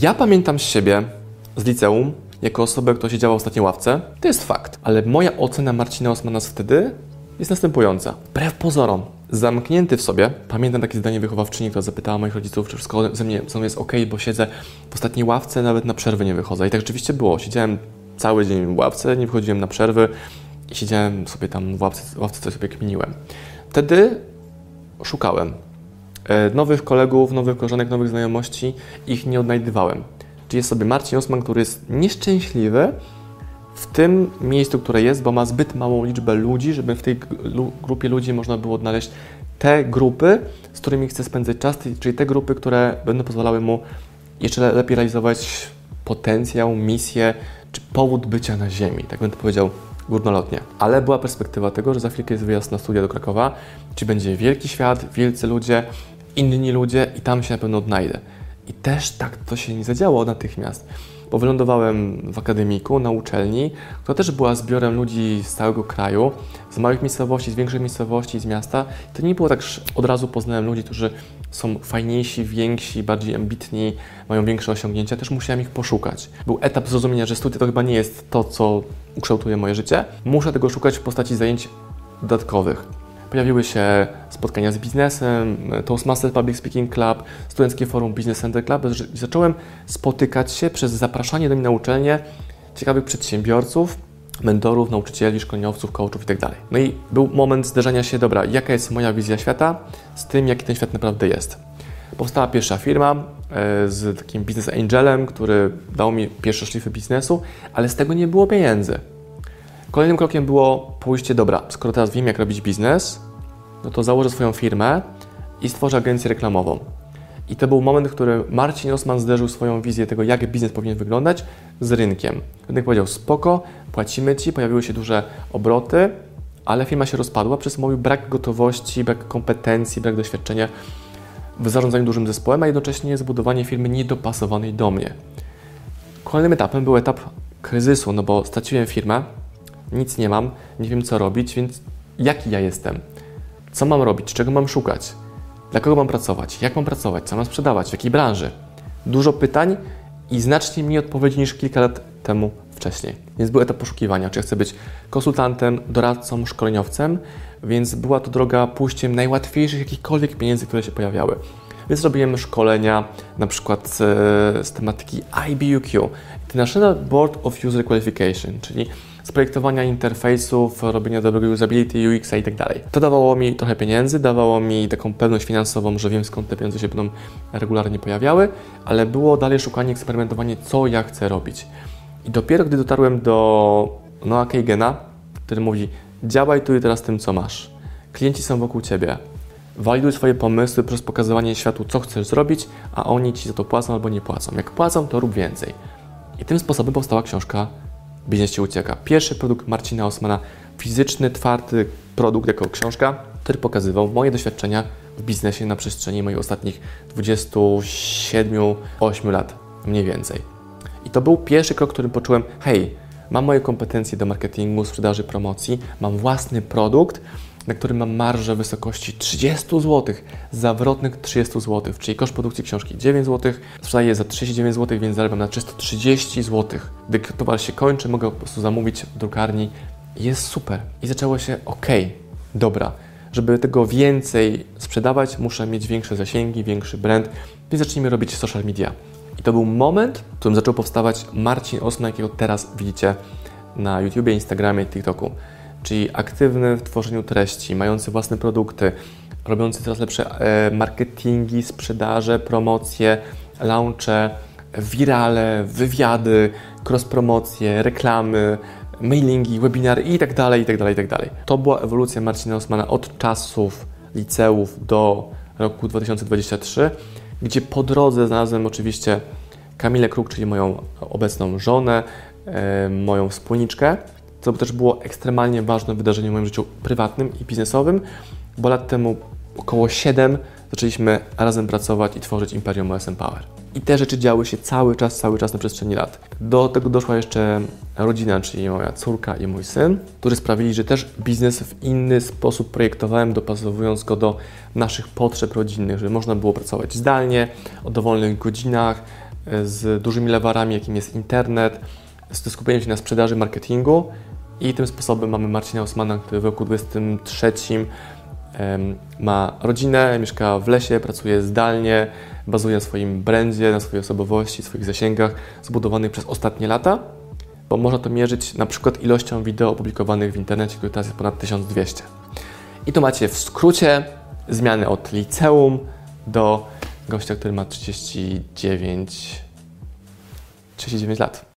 Ja pamiętam siebie z liceum jako osobę, która siedziała w ostatniej ławce. To jest fakt. Ale moja ocena Marcina Osmana z wtedy jest następująca. Wbrew pozorom, zamknięty w sobie, pamiętam takie zdanie wychowawczyni, która zapytała moich rodziców, czy wszystko ze mnie, ze mną jest ok, bo siedzę w ostatniej ławce, nawet na przerwy nie wychodzę. I tak rzeczywiście było. Siedziałem cały dzień w ławce, nie wychodziłem na przerwy i siedziałem sobie tam w ławce, ławce coś sobie kminiłem. Wtedy szukałem nowych kolegów, nowych koleżanek, nowych znajomości, ich nie odnajdywałem. Czyli jest sobie Marcin Osman, który jest nieszczęśliwy w tym miejscu, które jest, bo ma zbyt małą liczbę ludzi, żeby w tej grupie ludzi można było odnaleźć te grupy, z którymi chce spędzać czas, czyli te grupy, które będą pozwalały mu jeszcze lepiej realizować potencjał, misję czy powód bycia na Ziemi. Tak bym to powiedział górnolotnie. Ale była perspektywa tego, że za chwilkę jest wyjazd na studia do Krakowa, czyli będzie wielki świat, wielcy ludzie, inni ludzie i tam się na pewno odnajdę. I też tak to się nie zadziało natychmiast, bo wylądowałem w akademiku, na uczelni, która też była zbiorem ludzi z całego kraju, z małych miejscowości, z większych miejscowości, z miasta. To nie było tak, że od razu poznałem ludzi, którzy są fajniejsi, więksi, bardziej ambitni, mają większe osiągnięcia, też musiałem ich poszukać. Był etap zrozumienia, że studia to chyba nie jest to, co ukształtuje moje życie. Muszę tego szukać w postaci zajęć dodatkowych. Pojawiły się spotkania z biznesem, Toastmasters Public Speaking Club, Studenckie Forum Business Center Club. Zacząłem spotykać się przez zapraszanie do mnie na uczelnię ciekawych przedsiębiorców, mentorów, nauczycieli, szkoleniowców, coachów itd. Tak no i był moment zderzenia się, dobra, jaka jest moja wizja świata z tym, jaki ten świat naprawdę jest. Powstała pierwsza firma e, z takim business angelem, który dał mi pierwsze szlify biznesu, ale z tego nie było pieniędzy. Kolejnym krokiem było pójście, dobra, skoro teraz wiem, jak robić biznes, no to założę swoją firmę i stworzę agencję reklamową. I to był moment, w którym Marcin Osman zderzył swoją wizję tego, jak biznes powinien wyglądać z rynkiem. Rynek powiedział, spoko, płacimy Ci, pojawiły się duże obroty, ale firma się rozpadła przez mój brak gotowości, brak kompetencji, brak doświadczenia w zarządzaniu dużym zespołem, a jednocześnie zbudowanie firmy niedopasowanej do mnie. Kolejnym etapem był etap kryzysu, no bo straciłem firmę, nic nie mam, nie wiem co robić, więc jaki ja jestem? Co mam robić? Czego mam szukać? Dla kogo mam pracować? Jak mam pracować? Co mam sprzedawać? W jakiej branży? Dużo pytań i znacznie mniej odpowiedzi niż kilka lat temu wcześniej. Więc był etap poszukiwania, czy ja chcę być konsultantem, doradcą, szkoleniowcem, więc była to droga pójściem najłatwiejszych jakichkolwiek pieniędzy, które się pojawiały. Więc robiłem szkolenia na przykład z, z tematyki IBUQ, International Board of User Qualification, czyli z projektowania interfejsów, robienia dobrego usability, UX i tak dalej. To dawało mi trochę pieniędzy, dawało mi taką pewność finansową, że wiem skąd te pieniądze się będą regularnie pojawiały, ale było dalej szukanie, eksperymentowanie, co ja chcę robić. I dopiero gdy dotarłem do Noah Kagena, który mówi, działaj tu i teraz tym, co masz. Klienci są wokół Ciebie. Waliduj swoje pomysły przez pokazywanie światu, co chcesz zrobić, a oni Ci za to płacą albo nie płacą. Jak płacą, to rób więcej. I tym sposobem powstała książka Biznes Ci ucieka. Pierwszy produkt Marcina Osmana, fizyczny, twardy produkt jako książka, który pokazywał moje doświadczenia w biznesie na przestrzeni moich ostatnich 27-8 lat, mniej więcej. I to był pierwszy krok, którym poczułem, hej, mam moje kompetencje do marketingu, sprzedaży, promocji, mam własny produkt, na którym mam marżę w wysokości 30 zł, zawrotnych 30 zł, czyli koszt produkcji książki 9 zł, sprzedaję za 39 zł, więc zarabiam na 330 zł. Gdy towar się kończy, mogę po prostu zamówić w drukarni. Jest super. I zaczęło się, ok, dobra, żeby tego więcej sprzedawać, muszę mieć większe zasięgi, większy brand, więc zacznijmy robić social media. I to był moment, w którym zaczął powstawać Marcin Osman, jakiego teraz widzicie na YouTubie, Instagramie, TikToku czyli aktywny w tworzeniu treści, mający własne produkty, robiący coraz lepsze e, marketingi, sprzedaże, promocje, launche, wirale, wywiady, cross-promocje, reklamy, mailingi, webinary itd., itd., itd. To była ewolucja Marcina Osmana od czasów liceów do roku 2023, gdzie po drodze znalazłem oczywiście Kamilę Kruk, czyli moją obecną żonę, e, moją wspólniczkę, co też było ekstremalnie ważne wydarzenie w moim życiu prywatnym i biznesowym, bo lat temu, około 7, zaczęliśmy razem pracować i tworzyć Imperium OSM Power. I te rzeczy działy się cały czas, cały czas na przestrzeni lat. Do tego doszła jeszcze rodzina, czyli moja córka i mój syn, którzy sprawili, że też biznes w inny sposób projektowałem, dopasowując go do naszych potrzeb rodzinnych, żeby można było pracować zdalnie, o dowolnych godzinach, e, z dużymi lewarami, jakim jest internet, z skupieniem się na sprzedaży, marketingu i tym sposobem mamy Marcina Osmana, który w roku 23 em, ma rodzinę, mieszka w lesie, pracuje zdalnie, bazuje na swoim brandzie, na swojej osobowości, swoich zasięgach zbudowanych przez ostatnie lata, bo można to mierzyć na przykład ilością wideo opublikowanych w internecie, które teraz jest ponad 1200. I tu macie w skrócie zmiany od liceum do gościa, który ma 39, 39 lat.